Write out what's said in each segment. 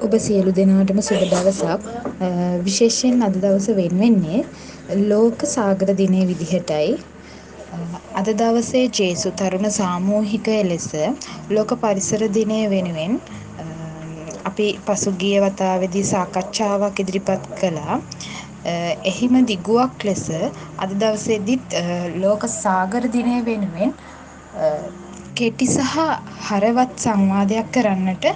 ඔබ සියලු දෙනාටම සුබ දවසක් විශේෂයෙන් අද දවස වෙන්වෙන්නේ ලෝක සාගර දිනය විදිහටයි අද දවසේ ජේසු තරුණ සාමූහිකය ලෙස ලෝක පරිසර දිනය වෙනුවෙන් අපි පසුගිය වතාවේදී සාකච්ඡාවක් ඉදිරිපත් කළා. එහිම දිගුවක් ලෙස අද දවසේදීත් ලෝක සාගර දිනය වෙනුවෙන් කෙටි සහ හරවත් සංවාදයක් කරන්නට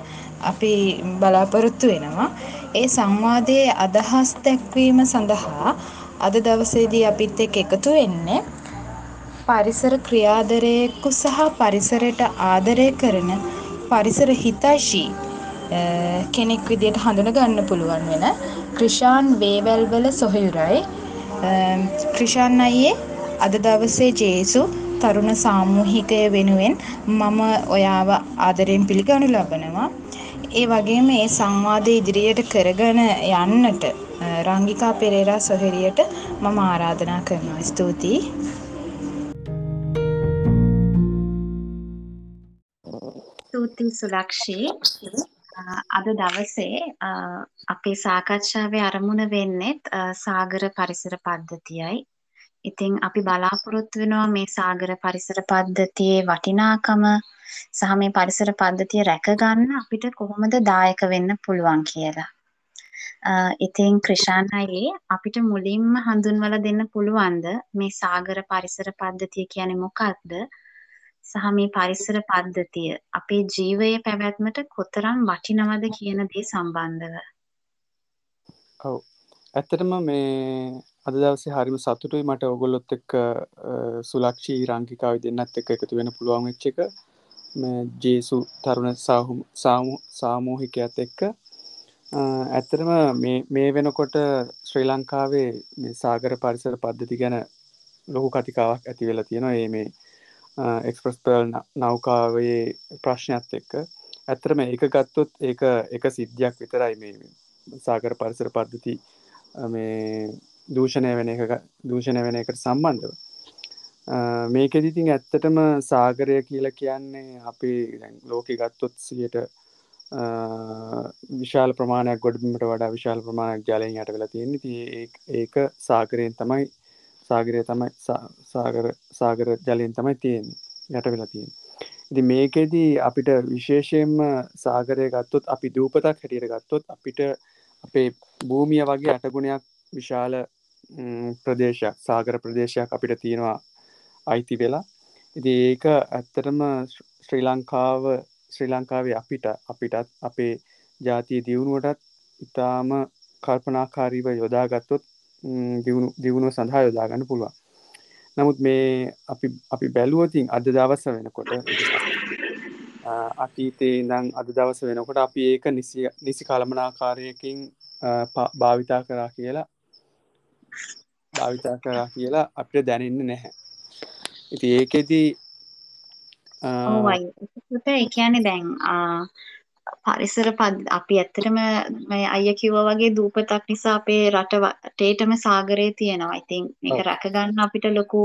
අපි බලාපොරොත්තු වෙනවා. ඒ සංවාදයේ අදහස් දැක්වීම සඳහා අද දවසේදී අපිත් එක්ක එකතු වෙන්නේ පරිසර ක්‍රියාදරයෙකු සහ පරිසරයට ආදරය කරන පරිසර හිතෛෂී කෙනෙක් විදියට හඳුනගන්න පුළුවන් වෙන ක්‍රිෂාන් වේවැල්වල සොහයුරයි ක්‍රිෂාන් අයියේ අද දවසේ ජේසු තරුණ සාමූහිකය වෙනුවෙන් මම ඔයාව ආදරයෙන් පිළිගනු ලබනවා. ඒ වගේම ඒ සංවාදය ඉදිරියට කරගෙන යන්නට රංගිකා පෙරේරා සොහෙරියට මම ආරාධනා කරනවා. ස්තුතියි. ස්තුතියි සුලක්ෂී. අද දවසේ අපේ සාකච්ඡාවේ අරමුණ වෙන්නෙත් සාගර පරිසර පද්ධතියයි. ඉතින් අපි බලාපොරොත්තු වෙනවා මේ සාගර පරිසර පද්ධතියේ වටිනාකම සහ මේ පරිසර පද්ධතිය රැකගන්න අපිට කොහොමද දායක වෙන්න පුළුවන් කියලා. ඉතින් ක්‍රිෂාන් අයියේ අපිට මුලින්ම හඳුන්වලා දෙන්න පුළුවන්ද මේ සාගර පරිසර පද්ධතිය කියන්නේ මොකක්ද? සහ මේ පරිසර පද්ධතිය අපේ ජීවයේ පැවැත්මට කොතරම් වටිනවද කියන දේ සම්බන්ධව. ඔව්. ඇත්තටම මේ අද දවසේ හරිම සතුටුයි මට ඔයගොල්ලොත් එක්ක සුලක්ෂී රංගිකාවයි දෙන්නත් එක්ක එකතු වෙන්න පුළුවන් වෙච්ච එක. ජේසු තරුණ සාමූහිකයත් එක්ක. ඇත්තටම මේ වෙනකොට ශ්‍රී ලංකාවේ සාගර පරිසර පද්ධති ගැන ලොකු කතිකාවක් ඇති වෙලා තියෙනවා. ඒ මේ එක්ස්ප්‍රස් පර්ල් නෞකාවේ ප්‍රශ්නයත් එක්ක. ඇත්තරම ඒක ගත්තොත් ඒක එක සිද්ධියක් විතරයි මේ සාගර පරිසර පද්ධති මේ දූෂණය වෙන එක දූෂණය වෙන එකට සම්බන්ධව. මේකෙදිතින් ඇත්තටම සාගරය කියල කියන්නේ අපි ලෝක ගත්තොත් සියට විශාල ප්‍රමාණයක් ගොඩබීමට වඩා විශාල ප්‍රමාණයක් ජලයෙන් යට වෙලා තියෙන්නේ. ති ඒක සාගරයෙන් තමයි සාගරය තමයි සාගර සාගර ජලයෙන් තමයි තියෙන්නේ යට වෙලා තියෙන ඉති මේකෙදී අපිට විශේෂයෙන්ම සාගරය ගත්තොත් අපි දූපතක් හැටියට ගත්තොත් අපිට අපේ භූමිය වගේ අටගුණයක් විශාල ප්‍රදේශයක් සාගර ප්‍රදේශයක් අපිට තියෙනවා අයිති වෙලා. ඉති ඒක ඇත්තටම ශ්‍රී ලංකාව ශ්‍රී ලංකාවේ අපිට අපිටත් අපේ ජාතිය දියුණුවටත් ඉතාම කල්පනාකාරීව යොදාගත්තොත් දියුණුව සඳහා යොදාගන්න පුළුවන්. නමුත් මේ අපි අපි බැලුවතින් අද දවස වෙනකොට අතීතේ ඉඳං අද දවස වෙනකොට අපි ඒක නිසි නිසි කළමනාකාරයකින් භාවිතා කරා කියලා භාවිතා කරා කියලා අපිට දැනෙන්න නැහැ ඉති ඒකෙදී කියන්නේ දැන් පරිසර පද අපි ඇත්තටම මේ අය කිව්ව වගේ දූපතක් නිසා අපේ රට වටේටම සාගරය තියෙනවා. ඉතින් මේක රැකගන්න අපිට ලොකු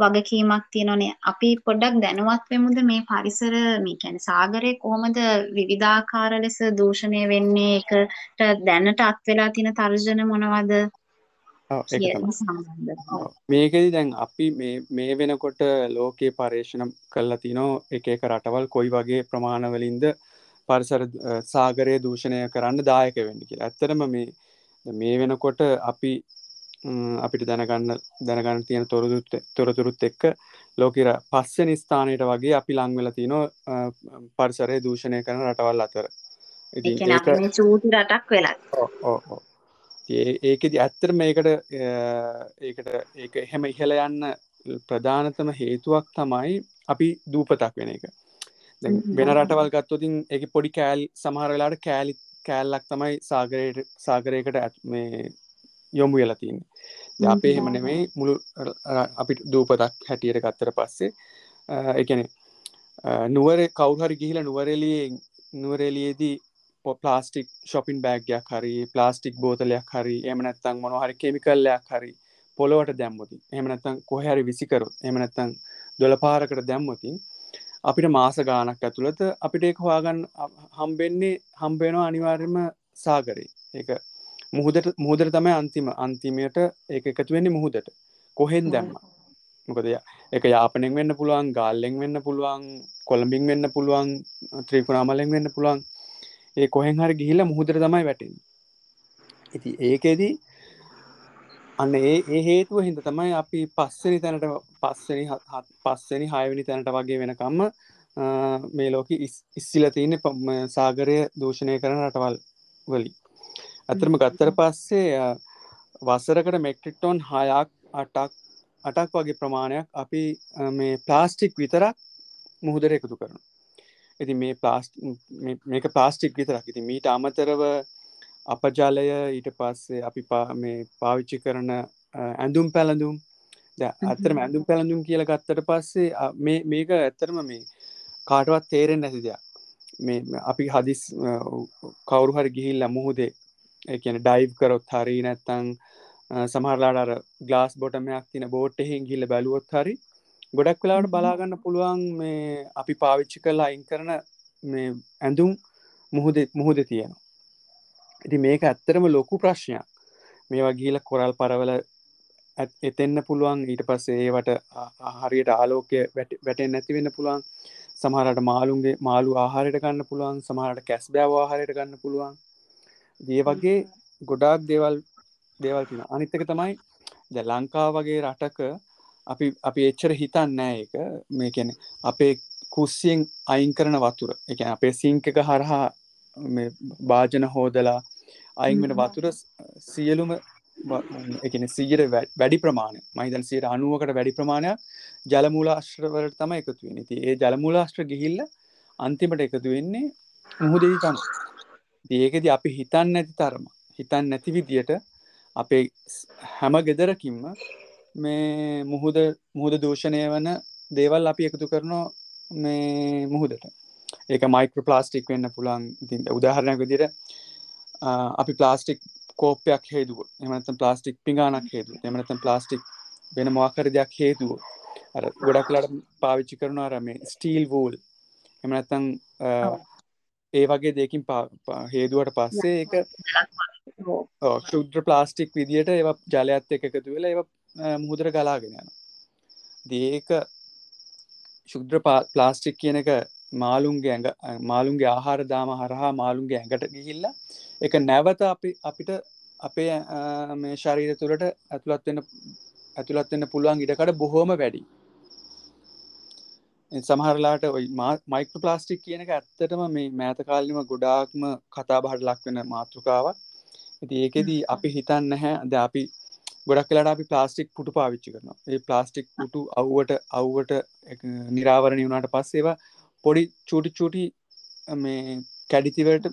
වගකීමක් තියෙනවානේ. අපි පොඩ්ඩක් දැනුවත් වෙමුද මේ පරිසර මේ කියන්නේ සාගරය කොහොමද විවිධාකාර ලෙස දූෂණය වෙන්නේ? ඒකට දැනට අත් වෙලා තියෙන තර්ජන මොනවද? මේකෙදි දැන් අපි මේ වෙනකොට ලෝකයේ පර්ේෂණ කල්ලා තිනෝ එක එක රටවල් කොයි වගේ ප්‍රමාණවලින්ද පරිසර සාගරය දූෂණය කරන්න දායක වෙන්න කියලා. ඇත්තරම මේ මේ වෙනකොට අපි අපිට දැනගන්න දැනගන්න තියෙන තොරදුත් තොරතුරුත් එක්ක ලෝකෙර පස්ස නිස්ථානයට වගේ අපි ලංවෙල තිනෝ පරිසරය දූෂණය කරන රටවල් අතර. චූටි රටක් වෙලා ඒකෙදි ඇත්තර මේකට ඒකට ඒක එහෙම ඉහල යන්න ප්‍රධානතම හේතුවක් තමයි අපි දූපතක් වෙන එක. වෙන රටවල් ගත්තොතින් එක පොඩි කෑල් සමහරලාට කෑලි කෑල්ලක් තමයි සාගරයට සාගරයකට ඇත් මේ යොමු වෙලතින් අපේ හෙම. නෙමේ මුළු අපි දූපතක් හැටියට ගත්තර පස්සේ එකන නුවර කවුහරි ගිහිල නුවරලිය නුවරෙලියේදී ප්ලාස්ටික් ශොපින් බෑගයක් හරි ප්ලාස්ටික් බෝතලයක් හරි එමනැත්තං මොනහරි කෙමිකල්ලයක් හරි පොළොවට දැම්මති එමනත්තං කොහැරි විසිකරු එමනැත්තං දොළ පාරකට දැම්මතින් අපිට මාස ගානක් ඇතුළත අපිට ඒක හොයාගන්න හම්බෙන්නේ හම්බේනවා අනිවාර්යම සාගරේ. ඒක මුහුදට මුහදර තමයි අන්තිම අන්තිමයට ඒ එකතු වෙන්නේ මුහුදට. කොහෙන් දැම්ම? මොකද එක යාපනෙන් වෙන්න පුළුවන් ගාල්ලෙන් වෙන්න පුළුවන් කොළඹින් වෙන්න පුළුවන් ත්‍රීකුණාමලෙන් වෙන්න පුළුවන්. ඒ කොහෙන් හරි ගිහිල්ල මුහුදර තමයි වැටෙන් ඉති ඒකෙදී අන්න ඒ ඒ හේතුව හිද තමයි අපි පස්සනි තැනට පස්සනි පස්සනි හයවැනි තැනට වගේ වෙනකම්ම මේ ලෝක ඉස්සිල තියන්නේ සාගරය දූෂණය කරන රටවල් වලි ඇතරම ගත්තර පස්සේ වසරකට මෙක්ට්‍රික්ටෝන් හයක් අටක් අටක් වගේ ප්‍රමාණයක් අපි මේ ප්ලාස්ටික් විතරක් මුහුදර එකතු කරන ඉති මේ ප්ලාස් මේක ප්ලාස්ටික් විතරක්. ඉති මීට අමතරව අපජාලය ඊට පස්සේ අපි මේ පාවිච්චි කරන ඇඳුම් පැළඳුම්. ඇතරම ඇඳුම් පැළඳුම් කියල ගත්තට පස්සේ මේක ඇත්තරම මේ කාටවත් තේරෙන් නැති දෙයක්. මේ අපි හදිස් කවුරු හරි ගිහිල්ල මුහුදේ කියන ඩයිව් කරොත් හරි නැත්තං සමහරලාට ගලාස් බොටමයක් තින බෝට්ටෙහින් ගිල්ල බැලුවොත් හරි ගොඩක් වෙලාට බලාගන්න පුළුවන් මේ අපි පාවිච්චි කරලා අයින් කරන මේ ඇඳුම් මුහුද මුහුද තියෙනවා. ඉති මේක ඇත්තරම ලොකු ප්‍රශ්නයක්. මේවා ගීල කොරල් පරවල එතෙන්න පුළුවන්. ඊට පස්සේ ඒවට හරියට ආලෝකය වැටෙන් නැතිවෙන්න පුළුවන්. සමහරට මාළුන්ගේ මාළු ආහාරයට ගන්න පුළුවන්. සමහරට කැස් බෑව ආහාරයට ගන්න පුළුවන්. ඒ වගේ ගොඩාක් දේවල් දේවල් තින අනිත්තක තමයි ද ලංකා වගේ රටක අපි අපි එච්චර හිතන්න එක මේ කැන අපේ කුස්සියෙන් අයින් කරන වතුර. එක අපේ සිංක එක හරහා භාජන හෝදලා අයින් වෙන වතුර සියලුම එකන සීජර වැඩි ප්‍රමාණය මහිතන් සීර අනුවකට වැඩි ප්‍රමාණයක් ජලමූලාශ්‍රවලට තම එකතු වෙන ති ඒ ජලමූලාශ්‍ර ගිහිල්ල අන්තිමට එකතු වෙන්නේ මුහුදෙහි තම ඒකෙද අපි හිතන් නැති තරම හිතන් නැති විදියට අපේ හැම ගෙදරකින්ම මේ මුහුද මුහුද දූෂණය වන දේවල් අපි එකතු කරනවා මේ මුහුදට. ඒක මයික්‍ර ප්ලාස්ටික් වෙන්න පුළන් උදාහරණයක් විදිර අපි ප්ලාස්ටික් කෝපයක් හේදුව එමනත ප්ලාස්ටික් පිගානක් හේතු එමනත ප්ලාස්ටික් වෙන මොකර දෙයක් හේතුව අර ගොඩක් ලට පාවිච්චි කරනවා අර මේ ස්ටීල් වූල් එමනත්තං ඒ වගේ දෙකින් හේදුවට පස්සේ එක ශුද්‍ර ප්ලාස්ටික් විදියට ඒ ජලයත් එක එකතු වෙලා ඒ මුහුදර ගලාගෙන යන දේක ශුද්‍ර ප්ලාස්ටික් කියන එක මාළුන්ගේ ඇඟ මාළුන්ගේ ආහාර දාම හරහා මාළුන්ගේ ඇඟට ගිහිල්ල එක නැවත අපි අපිට අපේ මේ ශරීර තුළට ඇතුළත් වෙන ඇතුළත් වෙන්න පුළුවන් ඉඩකට බොහෝම වැඩි. සමහරලාට මයික ප්ලාස්ටික් කියන එක ඇත්තටම මේ මෑතකාලිම ගොඩාක්ම කතා බහට ලක් වෙන මාතෘකාවක්. ඇති ඒකෙදී අපි හිතන්න නැහැ. ද අපි ගොඩක් කලාට අපි ප්ලාස්ටික් පුටු පාවිච්චි කරන ඒ ප්ලාස්ටික් පුටු අව්වට අව්වට නිරාවරණය වුණට පස්සේවා පොඩි චූටි චූටි මේ කැඩිතිවට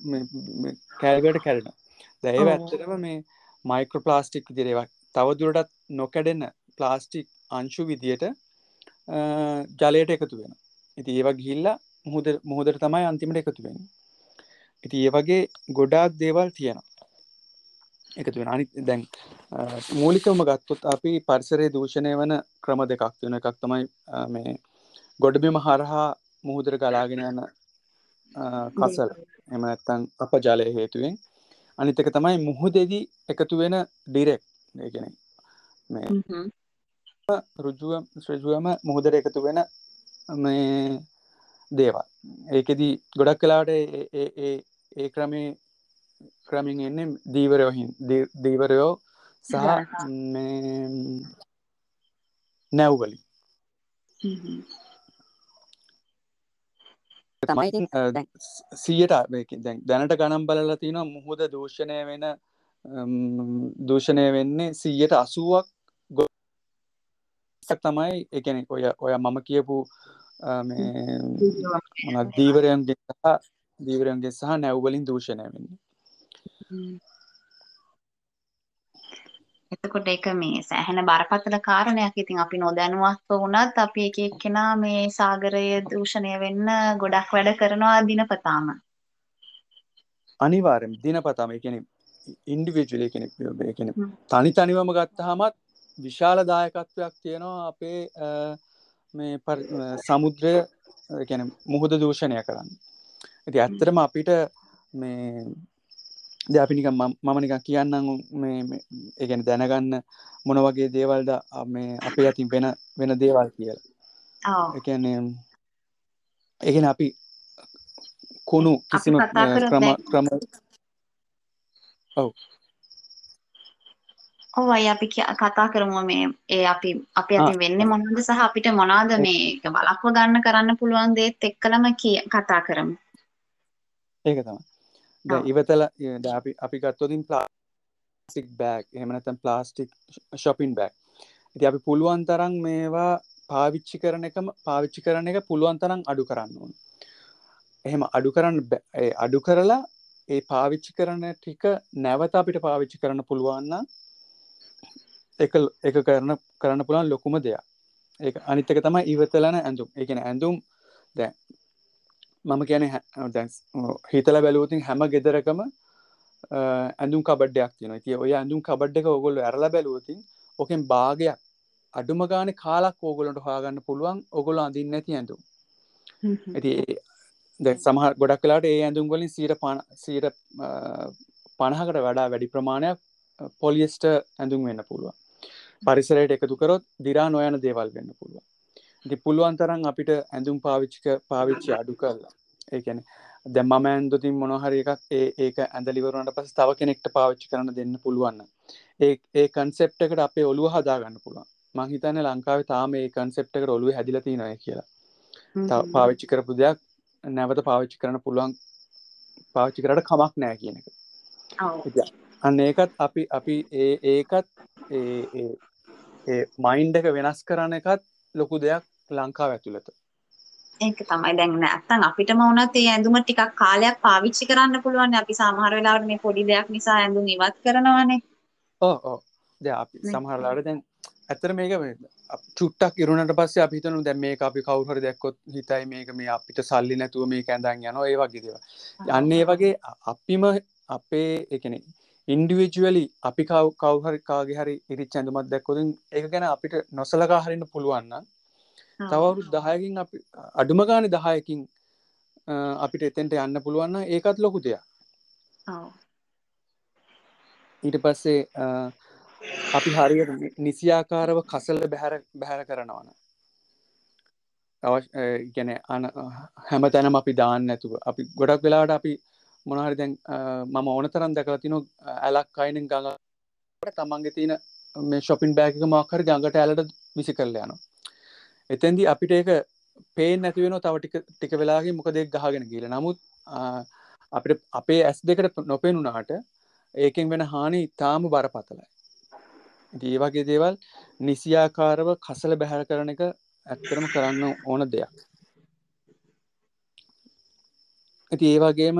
කෑල්වට කැරෙන දැව ඇත්තරම මේ මයික්‍ර ප්ලාස්ටික් දිරේවක් තවදුරටත් නොකැඩෙන ප්ලාස්ටික් අංශු විදියට ජලයට එකතු වෙන ඉති ඒවා ගිල්ලා මුහුද මුහුදර තමයි අන්තිමට එකතු වෙන ඉති ඒ වගේ ගොඩාක් දේවල් තියෙනවා එකතු වෙන අනි දැන් මූලිකවම ගත්තොත් අපි පරිසරේ දූෂණය වන ක්‍රම දෙකක් වෙන එකක් තමයි මේ ගොඩබිම හරහා මුහුදර ගලාගෙන යන කසල්. එම ඇත්තන් අප ජලය හේතුවෙන් අනිතක තමයි මුහුදෙදී එකතු වෙන ඩිරෙක්. ඒගෙන මේ රුජුව ශ්‍රජුවම මුහුදර එකතු වෙන මේ දේවල්. ඒකෙදී ගොඩක් කලාට ඒ ක්‍රමේ ක්‍රමින් එන්නේ දීවරයෝහින් දීවරයෝ සහ නැව්වලි තමයි සියට දැනට ගනම් බලලා තින මුහුද දූෂණය වෙන දූෂණය වෙන්නේ සීයට අසුවක් ගො තමයි එකන ඔය ඔය මම කියපු දීවරයන්ගේ සහ දීවරයන්ගේ සහ නැව්වලින් දූෂණය වෙන්නේ එතකොට එක මේ සෑහෙන බරපතල කාරණයක්. ඉතින් අපි නොදැනුවත්ව වුණත් අපි එක එක්කෙනා මේ සාගරය දූෂණය වෙන්න ගොඩක් වැඩ කරනවා දිනපතාම. අනිවාරෙන් දිනපතාම. එකන ඉන්ඩිවිජුල කෙනෙක් කෙන තනි තනිවම ගත්ත හමත් විශාල දායකත්වයක් තියෙනවා අපේ මේ සමුද්‍රය ගැන මුහුද දූෂණය කරන්න. ඇති ඇත්තරම අපිට මේ ද අපිනික මම නික කියන්නම් ඒගැන දැනගන්න මොන වගේ දේවල්ද මේ අපේ ඇතින් වෙන වෙන දේවල් කියලා. එකන්නේ ඒගෙන අපි කුණු කිසිම ක්‍රම ක්‍රම ඔව්. ඔවයි අපි කතා කරමු මේ ඒ අපි අපි අතින් වෙන්නේ මොනවද සහ අපිට මොනවද මේක බලක්ව ගන්න කරන්න පුළුවන් දේත් එක්කලම කිය කතා කරමු. ඒක තමයි ඉවතල අපි අපි ගත්තොතින් ප්ලාස්ටික් බෑග් එහමනතම් ප්ලාස්ටික් ශොපින් බෑග් ඉති අපි පුළුවන් තරන් මේවා පාවිච්චි කරන එකම පාවිච්චි කරන එක පුළුවන් තරම් අඩු කරන්න ඕන. එහෙම අඩු කරන්න අඩු කරලා ඒ පාවිච්චි කරන ටික නැවත අපිට පාවිච්චි කරන්න පුළුවන්න එක එක කරන කරන්න පුළන් ලොකුම දෙයක්. ඒ අනිත්තක තමයි ඉවතලන ඇඳුම්. එකන ඇඳුම් දැ මම කියන හිතල බැලූතින් හැම ගෙදරකම ඇඳුම් කබඩ්ඩයක් තින ති ඔය ඇඳුම් කබඩ්ඩක ඔගොල්ල ඇරල බැලූතින් ඕකෙන් භාගයක් අඩුම ගාන කාලක් ඕගොලට හාගන්න පුළුවන් ඔගොල අඳින්න ඇති ඇඳුම්. ඇති සමහ ගොඩක් කලාට ඒ ඇඳුම් වලින් සීර පණ සීර පණහකට වඩා වැඩි ප්‍රමාණයක් පොලිස්ට ඇඳුම් වෙන්න පුළුවන්. පරිසරයට එකතු කරොත් දිරා නොයන දේවල් වෙන්න පුළුවන් ඉති පුළුවන් තරන් අපිට ඇඳුම් පාවිච්චික පාවිච්චි අඩු කරලා. ඒකැන දැ මම ඇන්දුතින් මොනහරි එකක් ඒ ඒක ඇඳලිවරුන්ට පස තව කෙනෙක්ට පාවිච්චි කරන දෙන්න පුළුවන්න ඒ ඒ කන්සෙප්ට එකට අපේ ඔළුව හදාගන්න පුළුවන්. මහිතන ලංකාව තාම ඒ කන්සෙප්ට එකට ඔලුව හැදිලති නොය කියලා. පාවිච්චි කරපු දෙයක් නැවත පාවිච්චි කරන පුළුවන් පාවිච්චි කරට කමක් නෑ කියන එක. අන්න ඒකත් අපි අපි ඒ ඒකත් මයින්්ඩක වෙනස් කරන එකත් ලොකු දෙයක් ලංකාව ඇතුළත ඒක තමයි දැන් නැත්තම් අපිටම වුණත් ඒ ඇඳුම ටිකක් කාලයක් පාවිච්චි කරන්න පුළුවන් අපි සමහර වෙලාවට මේ පොඩි දෙයක් නිසා ඇඳුම් ඉවත් කරනවානේ. ඕ ඕ දැන් අපි සමහරලාට දැන් ඇත්තට මේක චුට්ටක් ඉරුණට පස්සේ අපි හිතනු දැන් මේක අපි කවුරු හරි දැක්කොත් හිතයි මේක මේ අපිට සල්ලි නැතුව මේක ඇඳන් යනවා ඒ වගේ දේවල්. යන්න ඒ වගේ අපිම අපේ ඒ කියන්නේ ඉන්ඩිවිජුවලි අපි කවු හරි කාගේ හරි ඉරිච් ඇඳුමක් දැක්කොතින් ඒක ගැන අපිට නොසලකා හරින්න පුළුවන්න තවරු දහයකින් අපි අඩුම ගාන දහයකින් අපිට එතෙන්ට යන්න පුළුවන්න ඒකත් ලොකු දෙයක්. ඊට පස්සේ අපි හරියට නිසියාකාරව කසල බැහැර බැහැර කරනවන ගැන අන හැම තැනම අපි දාන්න නැතුව. අපි ගොඩක් වෙලාට අපි මොනහරි දැන් මම ඕන තරන් දැකලා තිනු ඇලක් අයිනෙන් ගඟ තමන්ගේ තියෙන මේ ශොපින් බෑගක මක්හර ගඟට ඇලට විසි කරල යනවා එතැන්දි අපිට ඒක පේෙන් නැතිවෙන තව ටික ටික වෙලාගේ මොකදෙක් ගහගෙන කියල නමුත් අපිට අපේ ඇස් දෙකට නොපෙනුනාට ඒකෙන් වෙන හානි ඉතාම බරපතලයි. ඒ වගේ දේවල් නිසියාකාරව කසල බැහැර කරන එක ඇත්තරම කරන්න ඕන දෙයක්. ඇති ඒවාගේම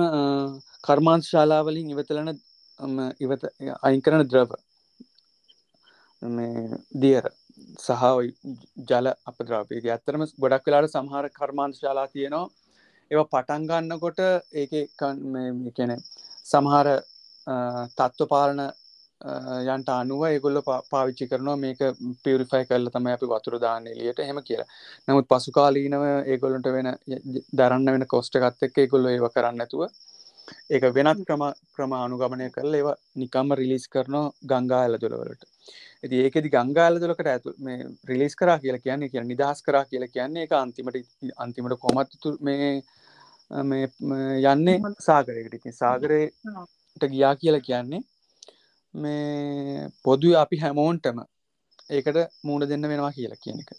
කර්මාන්ත ශාලාවලින් ඉවතලන ඉවත අයින් කරන ද්‍රව දියර. සහ ජල අපද්‍රාපයක ඇත්තරම ගොඩක් වෙලාට සමහර කර්මාන්ත ශාලා තියෙනවා. ඒවා පටන්ගන්නකොට ඒක කැන සමහර තත්ත්ව පාලන යන්ට අනුව ඒගොල්ල පාවිච්චි කරනවා මේක පිරිෆයි කරල තම අපි වතුර දාන්න එලියට හෙම කියලා. නමුත් පසු කාලීනව ඒගොල්ලට වෙන දරන්න වෙන කොස්ට එකත් එක්ක ඒගොල්ල ඒව කරන්න ඇතුව ඒක වෙනත් ක්‍රම ක්‍රම අනුගමනය කරල ඒවා නිකම්ම රිලිස් කරනවා ගංගා ඇල තුළවලට ඇති ඒකෙදි ගංගාල තුළකට ඇතු මේ රිලිස් කරා කියලා කියන්නේ කිය නිදහස් කරා කියලා කියන්නේ එක අන්තිමට අන්තිමට කොමත්තු මේ මේ යන්නේ සාගරයකට. සාගරයට ගියා කියලා කියන්නේ මේ පොදු අපි හැමෝන්ටම ඒකට මූුණ දෙන්න වෙනවා කියලා කියන එක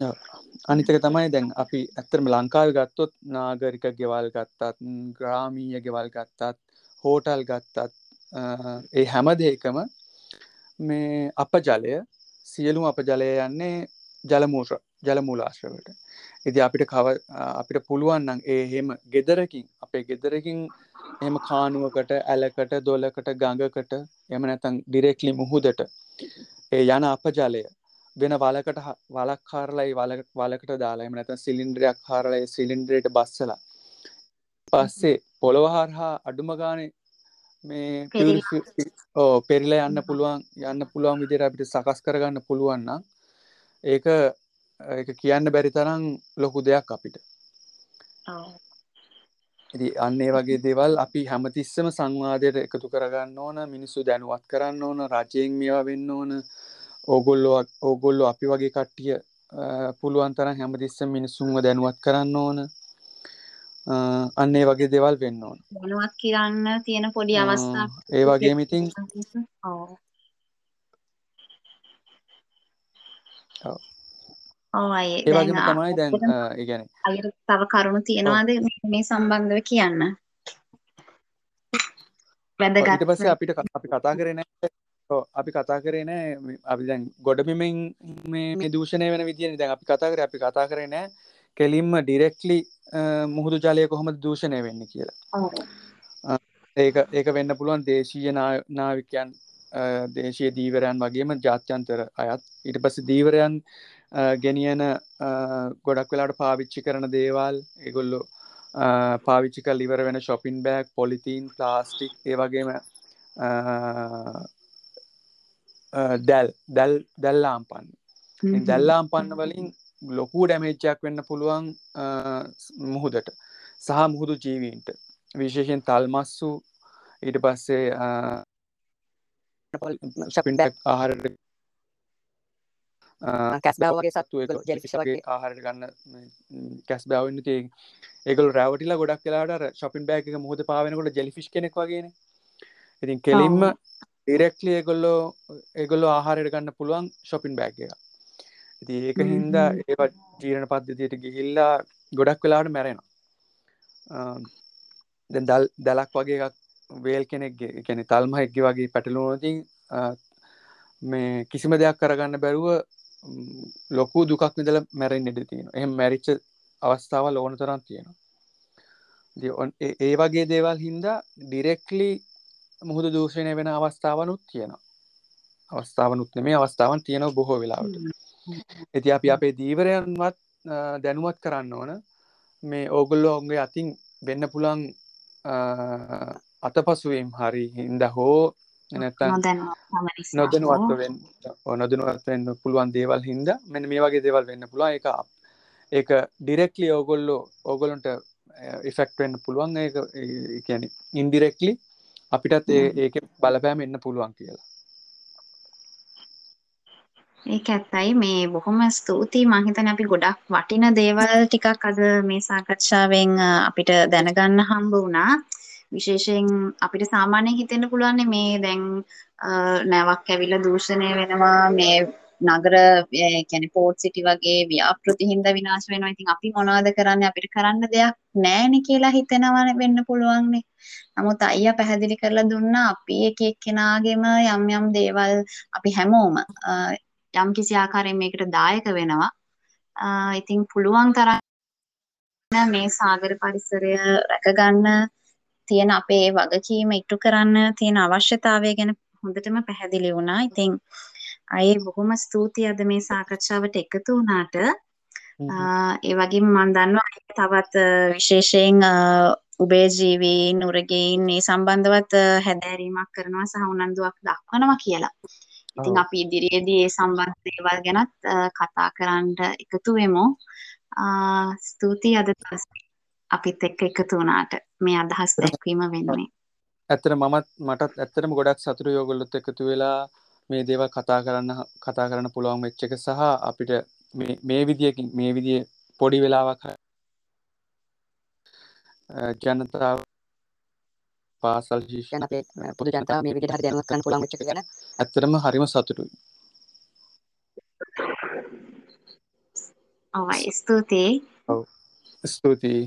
අනිතක තමයි දැන් අපි ඇත්තරම ලංකාව ගත්තොත් නාගරික ගෙවල් ගත්තත් ග්‍රාමීය ගෙවල් ගත්තත් හෝටල් ගත්තත් ඒ හැම දෙකම මේ අප ජලය සියලුම අප ජලය යන්නේ ජලමූෂ ජලමූලාශ්‍රවට ඉති අපිට කව අපිට පුළුවන්නම් ඒ හෙම ගෙදරකින් අපේ ගෙදරකින් එම කානුවකට ඇලකට දොලකට ගඟකට එම නැතන් ඩිරෙක්ලි මුහුදට ඒ යන අප ජලය වෙන වලකට වලක් කාරලයි වලකට දාලා එම නැත සිලින්ඩ්‍රයක් කාරලයි සිලින්ඩ්‍රයට බස්සලා. පස්සේ පොළොවහරහා අඩුම ගානේ මේ පෙරිල. යන්න පුළුවන් යන්න පුළුවන් විදිර අපිට සකස් කරගන්න පුළුවන්න ඒක කියන්න බැරි තරම් ලොකු දෙයක් අපිට. අන්නේ වගේ දේවල් අපි හැමතිස්සම සංවාදයට එකතු කරගන්න ඕන මිනිස්සු දැනුවත් කරන්න ඕන රජයෙන් මේවා වෙන්න ඕන ඕගොල්ලෝ ඕගොල්ලො අපි වගේ කට්ටිය පුළුවන් තරම් හැමතිස්සම මිනිස්සුන්ව දැනුවත් කරන්න ඕන. අන්නේ වගේ දෙවල් වෙන්න ඕන. දැනුවත් කරන්න තියෙන පොඩි අවස්ථා ඒ වගේ මිතින් ඒ වගේම තමයි දැන් ඉගැන අයට තව කරුණු තියෙනවාද? මේ සම්බන්ධව කියන්න. වැදගත් ඊට පස්සේ අපිට අපි කතා කරන අපි කතා කරන අපි දැන් ගොඩබිමෙන් මේ දූෂණය වෙන විදිිය දැන් අපි කතා කර අපි කතා කරන කෙලින්ම ඩිරෙක්ලි මුහුදු ජලය කොහොමද දූෂණය වෙන්න කියලා. ඒක ඒක වෙන්න පුළුවන් දේශීය නාවිකයන් දේශය දීවරයන් වගේම ජාත්‍යන්තර අයත්. ඊට පස්ස දීවරයන් ගෙනියන ගොඩක් වෙලාට පාවිච්චි කරන දේවල්. ඒගොල්ලො පාවිච්චි කල් ඉවර වෙන ශොපින් බෑක් පොලිතීන් ප්ලාස්ටික් ඒවගේම දැල් දැල් දැල්ලාම් පන්න. දැල්ලාම් පන්න වලින් ලොකු ඩැමේච්චයක් වෙන්න පුළුවන් මුහුදට. සහ මුහුදු ජීවීන්ට. විශේෂෙන් තල්මස්සු ඊට පස්සේ ශපින්ටක් ආහාරට කැස් බවගේ සත්තු එක ජෙලිෆිෂගේ ආහාරට ගන්න කැස් බවන්න තිය ඒකල රැවටිලා ගොඩක් කලාට ශපින් බෑක මුහද පාවෙනකොට ජෙලිෆිස් කෙනෙක් වගෙන. ඉතින් කෙලින්ම ඩිරෙක්ලි ඒගොල්ලෝ ඒගොල්ලෝ ආහාරයට ගන්න පුළුවන් ශොපින් බෑග එක. ඉති ඒක හින්දා ඒවත් ජීරණ පද්ධතියට ගිහිල්ලා ගොඩක් වෙලාට මැරෙනවා. දල් දලක් වගේ එකක් වේල් කෙනෙක්ගේ කැනෙ තල්ම එක්ගි වගේ පැටලුවනතින් මේ කිසිම දෙයක් කරගන්න බැරුව ලොකු දුකක් විදල මැරෙන් ඉඩ තියෙන එහම මැරිච්ච අවස්ථාවල් ඕන තරන් තියෙනවා. ඒ වගේ දේවල් හින්දා ඩිරෙක්ලි මුහුදු දූෂණය වෙන අවස්ථාවනුත් තියෙනවා. අවස්ථාවනුත් මේ අවස්ථාවන් තියෙනව බොහෝ වෙලාවට. ඇති අපි අපේ දීවරයන්වත් දැනුවත් කරන්න ඕන. මේ ඕගොල්ලෝ ඔන්ගේ අතින් වෙන්න පුළන් අතපසුවම් හරි හින්ද හෝ නොදනුවත්වෙන් නොදනුවත්වෙන්න පුළුවන් දේවල් හින්ද මෙන්න මේ වගේ දේවල් වෙන්න පුළුවන්. එක ඒක ඩිරෙක්ලි ඕගොල්ලෝ ඕගොලොන්ට ඉෆෙක්ට වෙන්න පුළුවන්. ඒ කියන ඉන්ඩිරෙක්ලි අපිටත් ඒක බලපෑම එන්න පුළුවන් කියලා. ඒක ඇත්තයි. මේ බොහොම ස්තුතියි. මං හිතන්නේ අපි ගොඩක් වටින දේවල් ටිකක් අද මේ සාකච්ඡාවෙන් අපිට දැනගන්න හම්බ වුණා. විශේෂයෙන් අපිට සාමාන්‍යයෙන් හිතෙන්න පුළුවන් මේ දැන් නැවක් ඇවිල්ලා දූෂණය වෙනවා මේ නගර කියන්නේ පෝට් සිටි වගේ ව්‍යාපෘති හින්දා විනාශ වෙනවා. ඉතින් අපි මොනවද කරන්නේ අපිට කරන්න දෙයක් නැහැනේ කියලා හිතෙනවා වෙන්න පුළුවන්නේ. නමුත් අයියා පැහැදිලි කරලා දුන්නා අපි එක එක්කෙනාගේම යම් යම් දේවල් අපි හැමෝම යම් කිසි ආකාරයෙන් මේකට දායක වෙනවා. ඉතින් පුළුවන් තරම් මේ සාගර පරිසරය රැකගන්න තියෙන අපේ වගකීම ඉටු කරන්න තියෙන අවශ්‍යතාවය ගැන හොඳටම පැහැදිලි වුණා. ඉතින් අය බොහොම ස්තුතියි අද මේ සාකච්ඡාවට එකතු වුණාට. ඒ වගේම මම දන්නවා තවත් විශේෂයෙන් උභයජීවීන් උරගයින් මේ සම්බන්ධවත් හැදෑරීමක් කරනවා සහ උනන්දුවක් දක්වනවා කියලා. ඉතින් අපි ඉදිරියේදී මේ සම්බන්ධ දේවල් ගැනත් කතා කරන්න එකතු වෙමු. ස්තුතියි අද අපිත් එක්ක එකතු වුණාට මේ අදහස් දැක්වීම වෙන්නේ. ඇත්තට මමත් මටත් ඇත්තටම ගොඩක් සතුරු යෝගොල්ලොත් එකතු වෙලා මේ දේවල් කතා කරන්න කතා කරන්න පුළුවන් වෙච්ච එක සහ අපිට මේ විදියකින් මේ විදිය පොඩි වෙලාවක් ජනතාව පාසල් ශිෂ්‍යන අපේ පොදු ජනතාව මේ විදිහට හරි දැනුවත් කරන්න පුළුවන් වෙච්ච එක ගැන ඇත්තටම හරිම සතුටුයි. ඔව් ස්තුතියි. ඔව් ස්තුතියි.